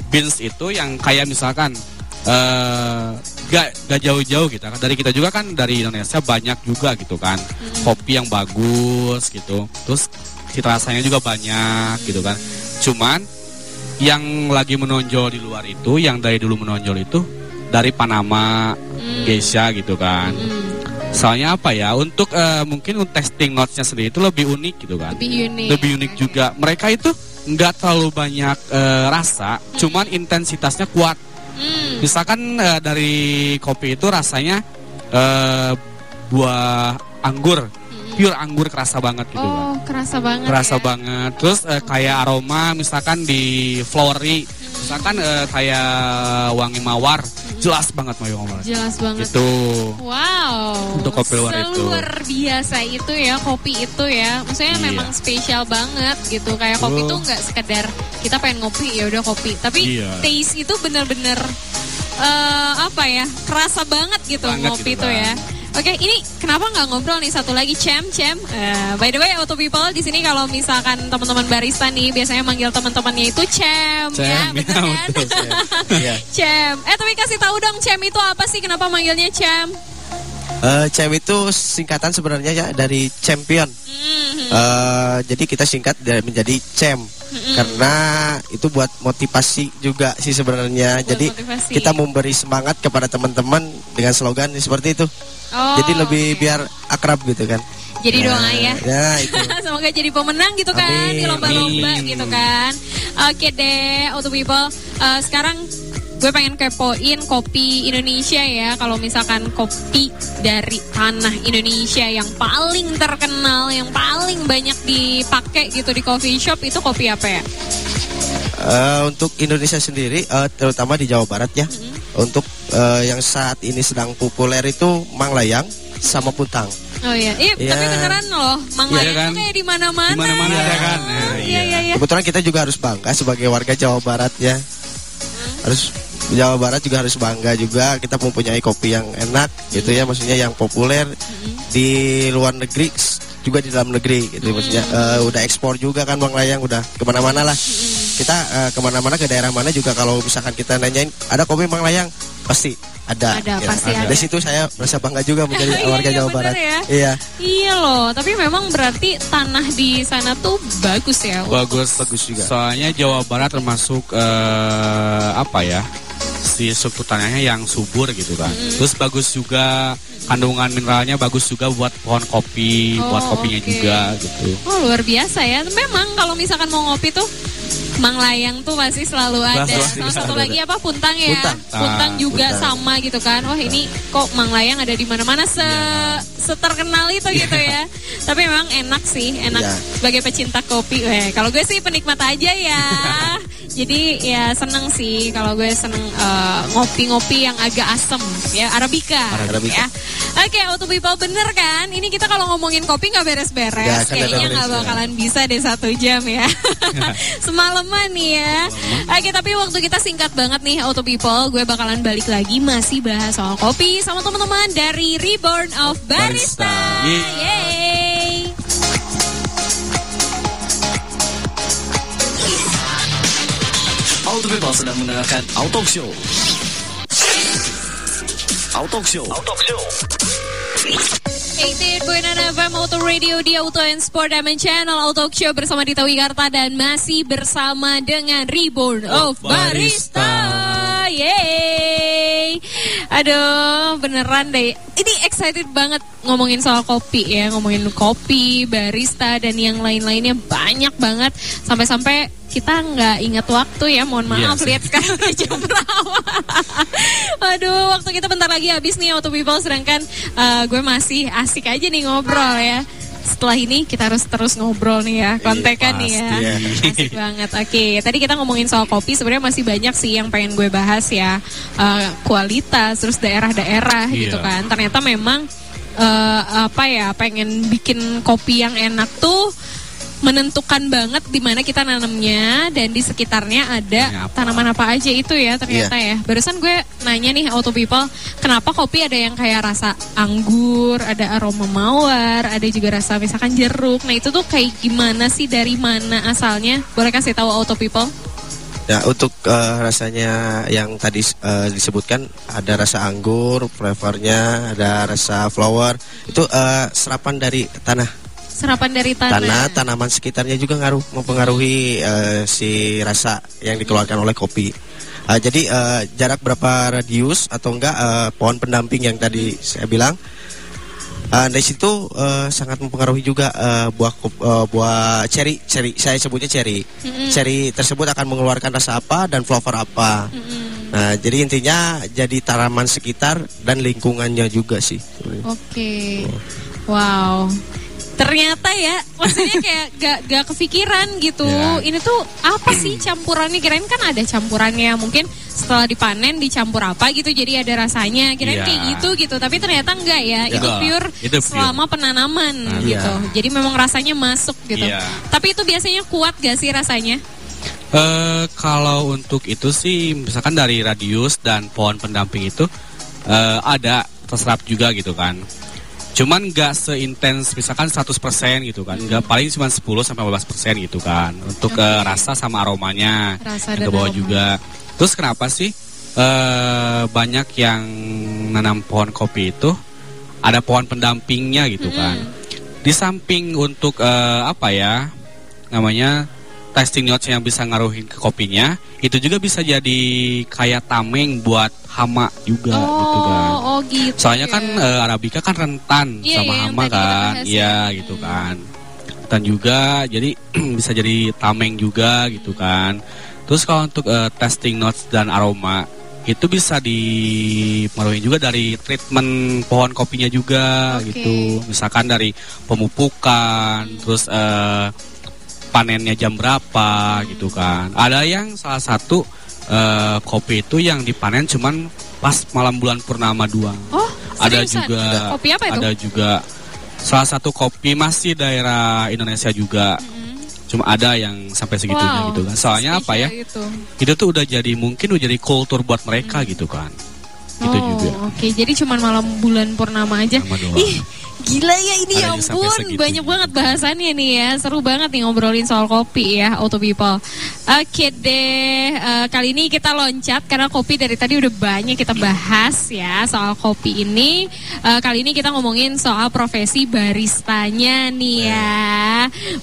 beans itu yang kayak misalkan eh gak, gak jauh-jauh gitu kan. Dari kita juga kan dari Indonesia banyak juga gitu kan. Kopi yang bagus gitu. Terus cita rasanya juga banyak gitu kan. Cuman yang lagi menonjol di luar itu, yang dari dulu menonjol itu dari Panama, Geisha gitu kan. Soalnya apa ya? Untuk eh, mungkin untuk testing notes-nya sendiri itu lebih unik gitu kan Lebih unik. lebih unik juga. Mereka itu nggak terlalu banyak eh, rasa, cuman intensitasnya kuat. Hmm. Misalkan eh, dari kopi itu rasanya eh, buah anggur, pure anggur kerasa banget gitu kan. Oh, kerasa banget Kerasa ya. banget. Terus eh, kayak aroma misalkan di flowery, misalkan eh, kayak wangi mawar, jelas banget wangi mawar. Jelas banget. Gitu. Wow. Untuk kopi luar itu. Luar biasa itu ya kopi itu ya. Maksudnya Iya. memang spesial banget gitu. Kayak kopi tuh nggak sekedar kita pengen ngopi ya udah kopi. Tapi Iya. taste itu bener-bener eh, apa ya? Kerasa banget gitu Banget ngopi gitu tuh kan. ya. Oke, ini kenapa nggak ngobrol nih satu lagi Cem Cem? Eh, by the way, Auto People di sini kalau misalkan teman-teman barista nih biasanya manggil teman-temannya itu Cem, ya, Cem, ya, kan? betul, [LAUGHS] Iya. [LAUGHS] Cem. Eh tapi kasih tahu dong Cem itu apa sih? Kenapa manggilnya Cem? Eh, CEM itu singkatan sebenarnya ya dari champion. Hmm, Eh, jadi kita singkat dari menjadi CEM karena itu buat motivasi juga sih sebenarnya. Jadi motivasi. kita memberi semangat kepada teman-teman dengan slogan seperti itu. Oh, jadi lebih oke. biar akrab gitu kan. Jadi Nah, doa ya. Ya [LAUGHS] itu. Semoga jadi pemenang gitu kan Amin, di lomba-lomba gitu kan. Oke deh, Auto People. Eh, sekarang gue pengen kepoin kopi Indonesia ya. Kalau misalkan kopi dari tanah Indonesia yang paling terkenal, yang paling banyak dipakai gitu di coffee shop itu kopi apa ya? Eh, untuk Indonesia sendiri, eh, terutama di Jawa Barat ya, untuk eh, yang saat ini sedang populer itu Manglayang sama Puntang. Oh iya, iya Iya. tapi beneran loh, Mang Iya kan? kayak di mana-mana. Di mana-mana ada kan? Nah, Iya iya. iya iya. Kebetulan kita juga harus bangga sebagai warga Jawa Barat ya. Harus Jawa Barat juga harus bangga juga kita mempunyai kopi yang enak gitu ya, maksudnya yang populer di luar negeri juga di dalam negeri gitu maksudnya eh, udah ekspor juga kan Bang Layang udah ke mana-mana lah. Kita eh, ke mana-mana ke daerah mana juga kalau misalkan kita nanyain ada kopi Bang Layang? Pasti ada Ada, Ya, pasti ada. dari situ saya merasa bangga juga menjadi [LAUGHS] Iya, warga iya, Jawa Barat. ya. iya. Iya loh, tapi memang berarti tanah di sana tuh bagus ya. bagus. Bagus juga. soalnya Jawa Barat termasuk eh, apa ya si struktur tanahnya yang subur gitu kan terus bagus juga kandungan mineralnya bagus juga buat pohon kopi Oh, buat kopinya oke. juga gitu Oh luar biasa ya. Memang kalau misalkan mau ngopi tuh Mang Layang tuh masih selalu ada. Pasti Salah satu ada. lagi apa Puntang ya. Puntang. Puntang juga Puntang. sama gitu kan. Wah ini kok Mang Layang ada di mana-mana se seterkenal itu gitu ya. Tapi memang enak sih, enak Iya. sebagai pecinta kopi. Weh, kalau gue sih penikmat aja ya. [LAUGHS] Jadi ya seneng sih kalau gue seneng eh, ngopi-ngopi yang agak asem ya Arabica, Arabica. ya. Oke, Auto People bener kan? Ini kita kalau ngomongin kopi nggak beres-beres, akan kayaknya nggak ya. bakalan bisa deh satu jam ya. [LAUGHS] Semalaman nih ya. Oke, tapi waktu kita singkat banget nih Auto People, gue bakalan balik lagi masih bahas soal kopi sama teman-teman dari Reborn of Barista. Barista. Yeay. Auto People sedang mendengarkan Auto Show. Auto Show. Auto Show. 88.9 FM Auto Radio di Auto and Sport Diamond Channel Auto Show bersama Dita Wikarta dan masih bersama dengan Reborn of Barista. Yeay. Aduh, beneran deh. Ini excited banget ngomongin soal kopi ya, ngomongin kopi, barista dan yang lain-lainnya banyak banget sampai-sampai kita nggak ingat waktu ya, mohon Iya maaf sih. lihat sekarang udah jam berapa. Aduh, waktu kita bentar lagi habis nih Auto People sedangkan eh, gue masih asik aja nih ngobrol ya setelah ini kita harus terus ngobrol nih ya, kontekan nih ya. ya. Asik banget. Oke, tadi kita ngomongin soal kopi, sebenarnya masih banyak sih yang pengen gue bahas ya. Eh, kualitas, terus daerah-daerah Iya. gitu kan. Ternyata memang eh, apa ya, pengen bikin kopi yang enak tuh menentukan banget di mana kita nanamnya dan di sekitarnya ada apa? tanaman apa aja itu ya ternyata Iya. ya. Barusan gue nanya nih auto people, kenapa kopi ada yang kayak rasa anggur, ada aroma mawar, ada juga rasa misalkan jeruk. Nah itu tuh kayak gimana sih dari mana asalnya? Boleh kasih tahu auto people? Ya untuk eh, rasanya yang tadi eh, disebutkan ada rasa anggur, flavornya, ada rasa flower. Itu eh, serapan dari tanah. Serapan dari tanah. Tanah, tanaman sekitarnya juga ngaruh mempengaruhi eh, si rasa yang dikeluarkan oleh kopi. Eh, jadi eh, jarak berapa radius atau enggak eh, pohon pendamping yang tadi saya bilang eh, dari situ eh, sangat mempengaruhi juga eh, buah eh, buah cherry, cherry saya sebutnya cherry. Cherry tersebut akan mengeluarkan rasa apa dan flavor apa. Nah, jadi intinya jadi tanaman sekitar dan lingkungannya juga sih. Oke. Wow. Ternyata ya, maksudnya kayak gak, gak kepikiran gitu. Ya. Ini tuh apa sih campurannya? Kirain kan ada campurannya. Mungkin setelah dipanen dicampur apa gitu, jadi ada rasanya. Kirain Ya. kayak gitu gitu. Tapi ternyata enggak ya. Itu Enggak. pure Itu pure. selama penanaman Nah, gitu. Jadi memang rasanya masuk gitu. Iya. Tapi itu biasanya kuat gak sih rasanya? Eh, kalau untuk itu sih misalkan dari radius dan pohon pendamping itu eh, ada terserap juga gitu kan. Cuman nggak seintens misalkan 100% gitu kan. Nggak paling cuma 10 sampai 15% gitu kan. Untuk eh, rasa sama aromanya Rasa yang ke bawah juga. Terus kenapa sih eh banyak yang nanam pohon kopi itu ada pohon pendampingnya gitu kan. Di samping untuk eh, apa ya namanya tasting notes yang bisa ngaruhin ke kopinya, itu juga bisa jadi kayak tameng buat hama juga gitu kan. Oh, oh gitu. Soalnya kan ya. eh, arabica kan rentan Iya, sama yang hama kan. Iya ya. gitu kan. Dan juga jadi [CLEARS THROAT] bisa jadi tameng juga gitu kan. Terus kalau untuk eh, tasting notes dan aroma itu bisa dipengaruhi juga dari treatment pohon kopinya juga Oke. gitu. Misalkan dari pemupukan, terus eh, panennya jam berapa gitu kan. Ada yang salah satu eh, kopi itu yang dipanen cuman pas malam bulan purnama doang. Oh, ada seriusan? juga Kopi apa itu? ada juga salah satu kopi masih daerah Indonesia juga. Cuma ada yang sampai segitunya Wow, gitu kan. Soalnya apa ya? Itu. Itu tuh udah jadi mungkin udah jadi kultur buat mereka gitu kan. Gitu oh, juga. Oke, jadi cuma malam bulan purnama aja. Ih, gila ya ini ya ampun, banyak banget bahasannya nih ya. Seru banget nih ngobrolin soal kopi ya, Auto People. Oke deh, eh, kali ini kita loncat karena kopi dari tadi udah banyak kita bahas ya soal kopi ini. Eh, kali ini kita ngomongin soal profesi baristanya nih ya.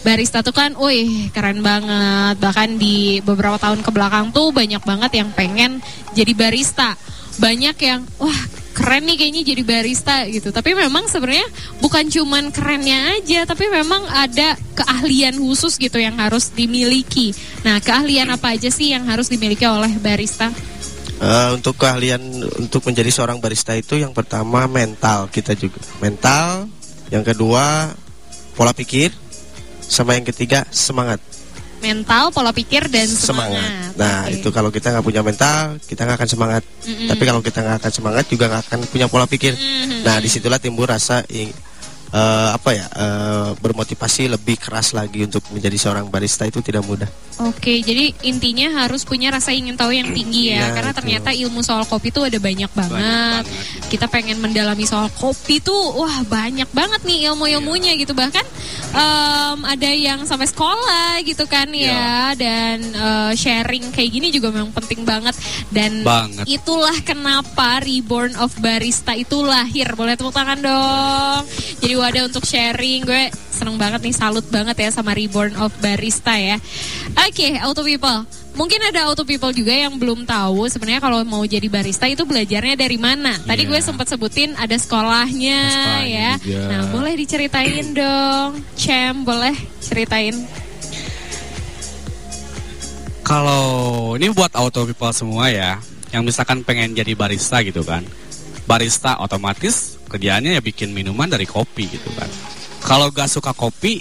Barista tuh kan, wih keren banget. Bahkan di beberapa tahun ke belakang tuh banyak banget yang pengen jadi barista banyak yang wah keren nih kayaknya jadi barista gitu. Tapi memang sebenarnya bukan cuman kerennya aja, tapi memang ada keahlian khusus gitu yang harus dimiliki. Nah, keahlian apa aja sih yang harus dimiliki oleh barista? Eh, untuk keahlian untuk menjadi seorang barista itu yang pertama mental kita juga mental yang kedua pola pikir sama yang ketiga semangat Mental, pola pikir dan semangat. nah Oke. itu kalau kita nggak punya mental kita nggak akan semangat Mm-mm. tapi kalau kita nggak akan semangat juga nggak akan punya pola pikir Mhm. nah di situlah timbul rasa eh, apa ya eh, bermotivasi lebih keras lagi untuk menjadi seorang barista itu tidak mudah Oke, jadi intinya harus punya rasa ingin tahu yang tinggi ya, Iya, karena itu. ternyata ilmu soal kopi tuh ada banyak banget. banget. Kita pengen mendalami soal kopi tuh, wah banyak banget nih ilmu-ilmunya gitu. Bahkan em, ada yang sampai sekolah gitu kan ya, dan eh, sharing kayak gini juga memang penting banget. Dan Banget. itulah kenapa Reborn of Barista itu lahir. Boleh tepuk tangan dong. Jadi wadah untuk sharing. Gue seneng banget nih, salut banget ya sama Reborn of Barista ya. Oke, Auto People. Mungkin ada Auto People juga yang belum tahu sebenarnya kalau mau jadi barista itu belajarnya dari mana. Tadi Iya. gue sempat sebutin ada sekolahnya, Ada sekolahnya ya. juga. Nah, boleh diceritain dong. Cem, boleh ceritain. Kalau ini buat auto people semua ya, yang misalkan pengen jadi barista gitu kan. Barista otomatis kerjaannya ya bikin minuman dari kopi gitu kan. kalau gak suka kopi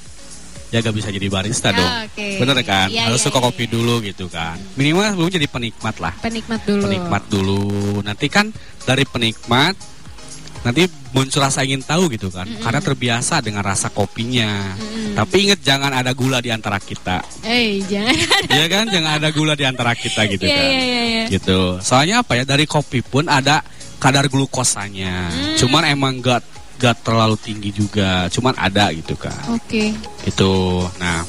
ya gak bisa jadi barista Ya, dong. oke. Bener kan? Iya, Harus iya, suka iya, kopi iya. dulu gitu kan. Minimal sebelum jadi penikmat lah. Penikmat dulu. Penikmat dulu. Nanti kan dari penikmat nanti muncul rasa ingin tahu gitu kan. Karena terbiasa dengan rasa kopinya. Tapi inget jangan ada gula di antara kita. Eh, jangan. Iya kan? Jangan ada gula di antara kita gitu Iya, kan. iya, iya, iya. Gitu. Soalnya apa ya? Dari kopi pun ada kadar glukosanya. Hmm. Cuman emang gak gak terlalu tinggi juga. Cuman ada gitu kan. Oke. Itu. Nah,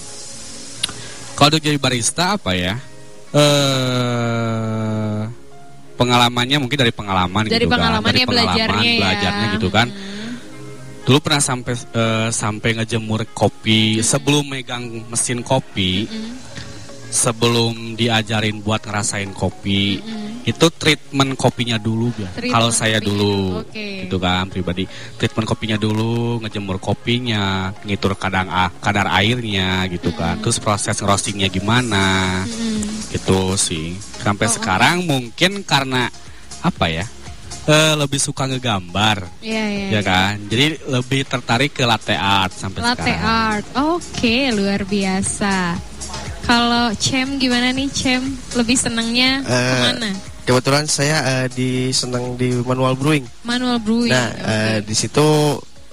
kalau untuk jadi barista apa ya? Eh pengalamannya mungkin dari pengalaman Dari gitu kan. pengalamannya belajarnya ya. belajarnya gitu kan. Hmm. Dulu pernah sampai eh, sampai ngejemur kopi sebelum megang mesin kopi, Mm-mm. Sebelum diajarin buat ngerasain kopi. Mm-mm. Itu treatment kopinya dulu ya. Kalau saya dulu oke. gitu kan pribadi. Treatment kopinya dulu, ngejemur kopinya, ngitur kadang ah, kadar airnya gitu kan. Terus proses roastingnya gimana? Mm-mm. Gitu sih. Sampai Oh, sekarang mungkin karena apa ya? eh, lebih suka ngegambar Iya, iya. ya kan. Jadi lebih tertarik ke latte art sampai Latte sekarang. art. Oke, luar biasa. Kalau Cem gimana nih Cem? Lebih senangnya Eh, ke mana? Kebetulan saya eh, di senang di manual brewing. Manual brewing. Nah, oke. eh, di situ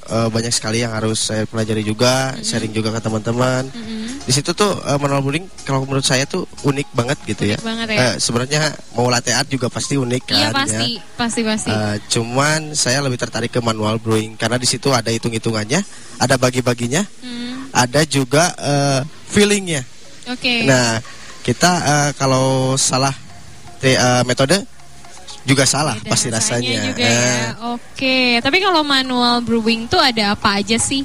eh, banyak sekali yang harus saya pelajari juga, sharing juga ke teman-teman. Mm-mm. Di situ tuh eh, manual brewing kalau menurut saya tuh unik banget gitu ya. Unik banget ya. Eh, Sebenarnya mau latte art juga pasti unik kan. Iya ya. pasti, pasti pasti. Eh, cuman saya lebih tertarik ke manual brewing karena di situ ada hitung-hitungannya, ada bagi-baginya, Hmm, ada juga eh, feelingnya. Oke. Nah, kita eh, kalau salah te- eh, metode juga salah Beda pasti rasanya. juga ya. Eh, Oke, tapi kalau manual brewing tuh ada apa aja sih?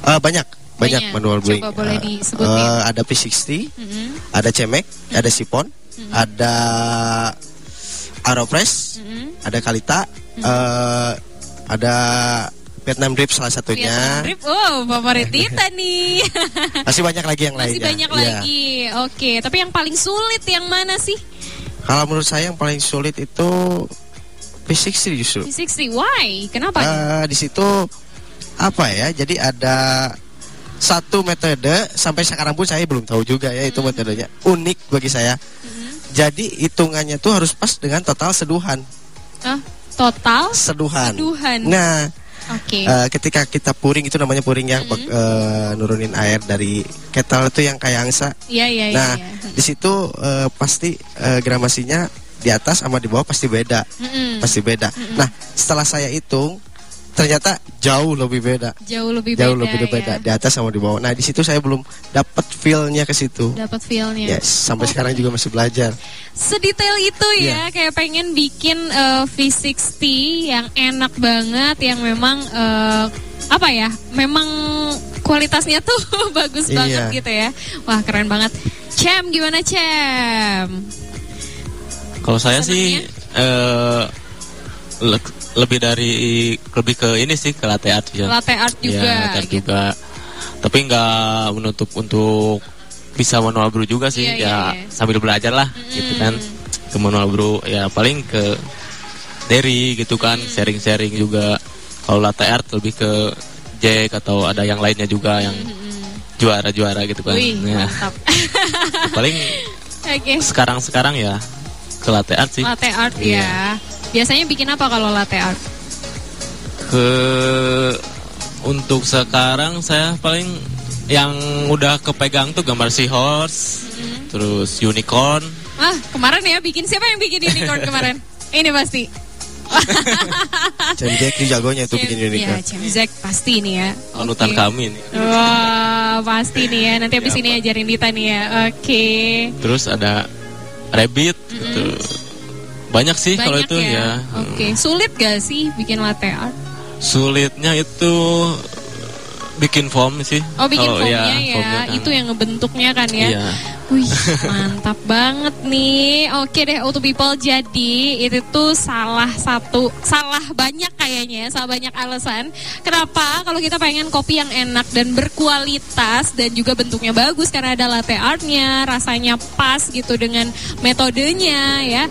eh, banyak, banyak Banyak. manual brewing. Coba boleh Eh, disebutin. eh, ada P60, Mm-mm. ada cemek, ada sipon, ada aeropress, Mm-mm. ada kalita, eh, ada Vietnam drip salah satunya. Vietnam drip, oh favorit Dita nih. [LAUGHS] Masih banyak lagi yang Masih lainnya. banyak Iya. lagi. Oke, tapi yang paling sulit yang mana sih? Kalau menurut saya yang paling sulit itu P60 justru. P60. Why? Kenapa? Eh, di situ apa ya? Jadi ada satu metode sampai sekarang pun saya belum tahu juga ya itu metodenya unik bagi saya. Mhm. Jadi hitungannya tuh harus pas dengan total seduhan. Ah, total Seduhan. Seduhan. Nah, Oke. eh, ketika kita puring itu namanya puring ya, bak- eh, nurunin air dari kettle itu yang kayak angsa. Iya, iya, iya. Nah, iya. di situ eh, pasti eh, gramasinya di atas sama di bawah pasti beda, Mm-mm. pasti beda. Nah, setelah saya hitung ternyata jauh lebih beda. Jauh lebih jauh beda. lebih beda ya. di atas sama di bawah. Nah di situ saya belum dapat feelnya ke situ. Dapat feel-nya. Yes, sampai Oh. sekarang juga masih belajar. Sedetail itu ya, Iya. kayak pengen bikin eh, V60 yang enak banget, yang memang eh, apa ya, memang kualitasnya tuh [LAUGHS] bagus Iya. banget gitu ya. Wah keren banget. Cem gimana Cem? Kalau saya sih eh le- lebih dari lebih ke ini sih ke latte art ya. Latte art juga. Ya, latte art gitu. juga. Tapi nggak menutup untuk bisa manual brew juga sih. Iya, ya iya, iya. sambil belajar lah gitu kan. Ke manual brew ya paling ke dairy gitu kan, sharing-sharing juga. Kalau latte art lebih ke Jack atau ada yang lainnya juga yang juara-juara gitu kan. Wih, Ya, paling [LAUGHS] Oke. sekarang-sekarang ya ke latte art sih. Latte art Iya. ya. Biasanya bikin apa kalau latte art? ke untuk sekarang saya paling yang udah kepegang tuh gambar seahorse, terus unicorn, Ah, kemarin ya bikin siapa yang bikin unicorn kemarin? [LAUGHS] Ini pasti. Cem Jack ini jagonya itu bikin unicorn. Ya, Cem Zack pasti nih ya. panutan Oke. kami nih. Wah, pasti nih ya. Nanti abis ini ajarin Dita nih ya. Oke. Terus ada rabbit, gitu. Banyak sih kalau itu ya. Oke. Sulit gak sih bikin latte art? Sulitnya itu bikin foam sih. Oh, bikin Kalau- foamnya iya, ya. foamnya kan. Itu yang ngebentuknya kan ya. Iya. Wih, mantap banget nih. Oke deh, Auto People. Jadi itu tuh salah satu, salah banyak kayaknya, ya, salah banyak alasan. Kenapa? Kalau kita pengen kopi yang enak dan berkualitas dan juga bentuknya bagus karena ada latte artnya, rasanya pas gitu dengan metodenya ya.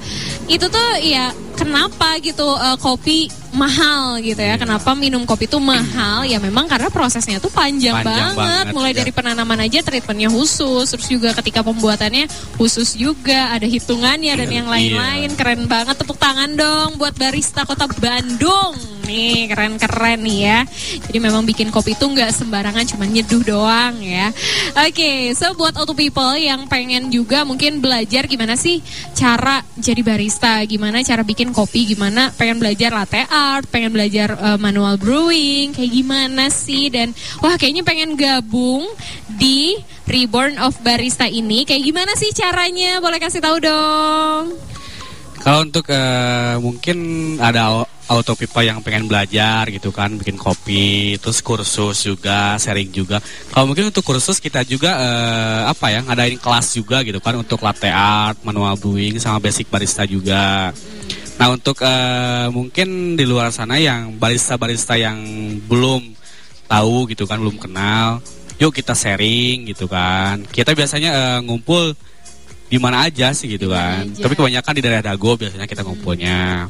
Itu tuh ya kenapa gitu eh, kopi mahal gitu ya. Iya. Kenapa minum kopi itu mahal? Ya memang karena prosesnya tuh panjang, Panjang banget. banget, Mulai iya. dari penanaman aja treatmentnya khusus, terus juga ketika pembuatannya khusus juga, ada hitungannya dan yang lain-lain. Keren banget tepuk tangan dong buat barista Kota Bandung. Nih keren-keren nih ya. Jadi memang bikin kopi itu nggak sembarangan cuma nyeduh doang ya. Oke, so buat auto people yang pengen juga mungkin belajar gimana sih cara jadi barista, gimana cara bikin kopi, gimana pengen belajar latte art, pengen belajar uh, manual brewing, kayak gimana sih dan wah kayaknya pengen gabung di Reborn of Barista ini. Kayak gimana sih caranya? Boleh kasih tahu dong. Kalau untuk eh, mungkin ada au- auto people yang pengen belajar gitu kan, bikin kopi, terus kursus juga, sharing juga. Kalau mungkin untuk kursus kita juga eh, apa ya, ngadain kelas juga gitu kan untuk latte art, manual brewing sama basic barista juga. Nah untuk eh, mungkin di luar sana yang barista-barista yang belum tahu gitu kan, belum kenal, yuk kita sharing gitu kan. Kita biasanya eh, ngumpul di mana aja sih gitu kan. aja. Tapi kebanyakan di daerah Dago biasanya kita ngumpulnya.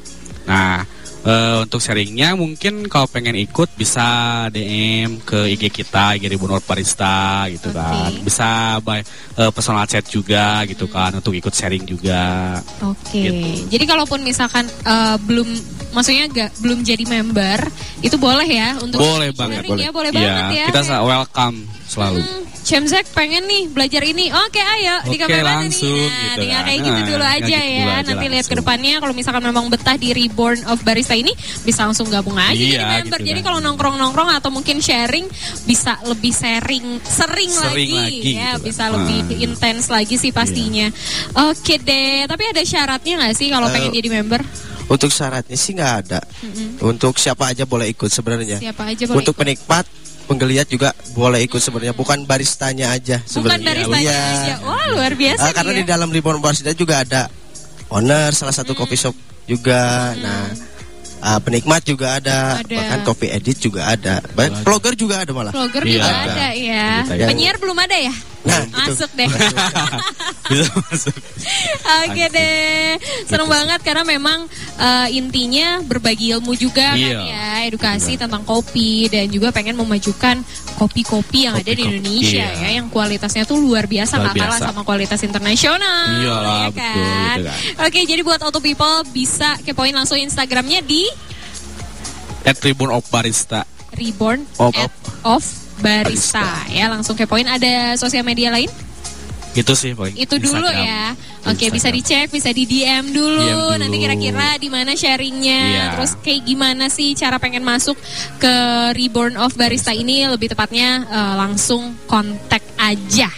Nah, eh, untuk sharingnya mungkin kalau pengen ikut bisa DM ke IG kita, IG Ribunor Barista gitu Oke. kan. Bisa by eh, personal chat juga gitu kan untuk ikut sharing juga. Oke. Gitu. Jadi kalaupun misalkan eh, belum maksudnya gak, belum jadi member, itu boleh ya untuk boleh banget, ya, boleh banget ya. Kita welcome selalu. Hmm, Cemzek pengen nih belajar ini. Oke, ayo di Oke, kamar mana langsung nih. Nah, gitu tinggal kan. kayak gitu Nah, dulu tinggal aja gitu ya. dulu aja Nanti lihat ke langsung. depannya kalau misalkan memang betah di Reborn of Barista ini bisa langsung gabung aja jadi Iya, member. gitu jadi kan. kalau nongkrong-nongkrong atau mungkin sharing bisa lebih sharing sering, Sering lagi, lagi ya, gitu kan. bisa Ah. lebih intens lagi sih pastinya. Oke deh, tapi ada syaratnya nggak sih kalau Eh, pengen jadi member? Untuk syaratnya sih nggak ada. Untuk siapa aja boleh ikut sebenarnya. Siapa aja boleh Untuk ikut. penikmat, penggeliat juga boleh ikut sebenarnya. Bukan baristanya aja Bukan sebenarnya. baristanya Iya. aja. Wah, luar biasa Ah, karena di ya. dalam Reborn Barista juga ada owner salah satu Hmm. coffee shop juga. Nah, ah, penikmat juga ada, Ada. bahkan coffee edit juga ada. Banyak vlogger juga ada malah. Vlogger Iya. juga Ada. ada ya. Ada. Penyiar belum ada ya? Nah. Masuk deh. [LAUGHS] Bisa masuk. Oke deh, seneng banget karena memang eh, intinya berbagi ilmu juga kan Iya. ya, edukasi tentang kopi dan juga pengen memajukan kopi-kopi yang ada di Indonesia iya. ya, yang kualitasnya tuh luar biasa Luar nggak kalah sama kualitas internasional. Iyalah, ya betul, gitu kan. Oke, jadi buat auto people bisa kepoin langsung Instagramnya di At Tribun of Barista. Reborn Of- of Barista. ya langsung kepoin ada sosial media lain Itu sih paling. itu dulu Instagram. ya. Di Oke, bisa Instagram. dicek, bisa di DM dulu. DM dulu. Nanti kira-kira di mana sharingnya, Iya. terus kayak gimana sih cara pengen masuk ke Reborn of Barista ini lebih tepatnya eh, langsung kontak aja.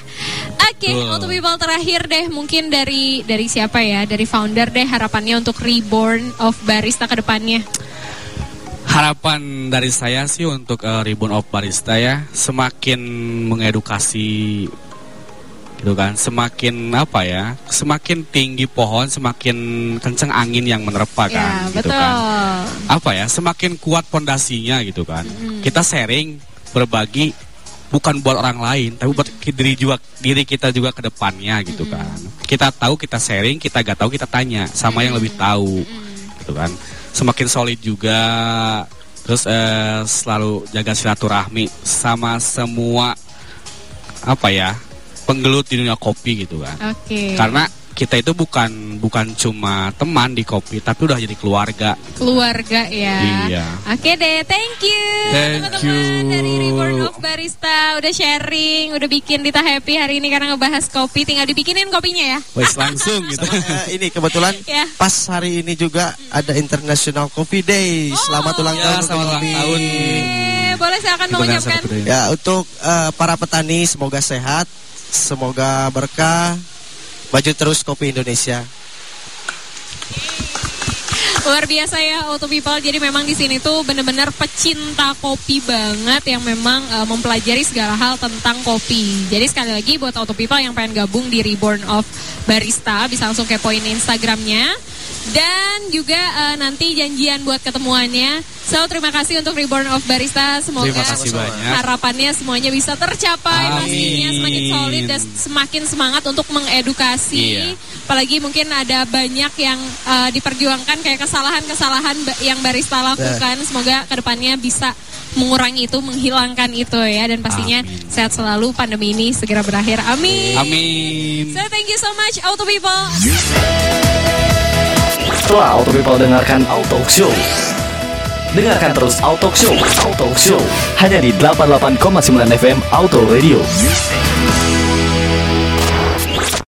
Oke, Betul. untuk people terakhir deh mungkin dari dari siapa ya? Dari founder deh harapannya untuk Reborn of Barista ke depannya. Harapan dari saya sih untuk eh, Ribbon of Barista ya semakin mengedukasi gitu kan semakin apa ya semakin tinggi pohon semakin kenceng angin yang menerpa kan ya, gitu betul. kan. Apa ya semakin kuat pondasinya gitu kan. Kita sharing berbagi bukan buat orang lain tapi buat diri juga diri kita juga ke depannya gitu kan. Kita tahu kita sharing kita gak tahu kita tanya sama yang lebih tahu gitu kan semakin solid juga terus eh, selalu jaga silaturahmi sama semua apa ya penggelut di dunia kopi gitu kan Oke. karena kita itu bukan bukan cuma teman di kopi tapi udah jadi keluarga keluarga ya. Iya. Oke deh, thank you Thank teman-teman you. dari Reborn of Barista udah sharing, udah bikin Dita happy hari ini karena ngebahas kopi, tinggal dibikinin kopinya ya. wes langsung gitu Sama, [LAUGHS] eh, ini kebetulan [LAUGHS] Ya. pas hari ini juga ada International Coffee Day. Selamat ulang Ya, tahun. selamat ulang tahun. Eh, boleh silakan mengucapkan. Ya, untuk eh, para petani semoga sehat, semoga berkah, maju terus kopi Indonesia. Luar biasa ya Auto People. Jadi memang di sini tuh bener-bener pecinta kopi banget yang memang eh, mempelajari segala hal tentang kopi. Jadi sekali lagi buat Auto People yang pengen gabung di Reborn of Barista bisa langsung kepoin Instagramnya Dan juga eh, nanti janjian buat ketemuannya. So terima kasih untuk Reborn of Barista. Semoga Terima kasih banyak. harapannya semuanya bisa tercapai. Amin. Pastinya semakin solid dan semakin semangat untuk mengedukasi. Iya. Apalagi mungkin ada banyak yang eh, diperjuangkan kayak kesalahan-kesalahan yang barista lakukan. Semoga ke depannya bisa mengurangi itu, menghilangkan itu ya. Dan pastinya Amin. sehat selalu. Pandemi ini segera berakhir. Amin. Amin. So thank you so much Auto People. Setelah Auto People dengarkan Auto Show. Dengarkan terus Auto Show, Auto Show hanya di 88,9 FM Auto Radio.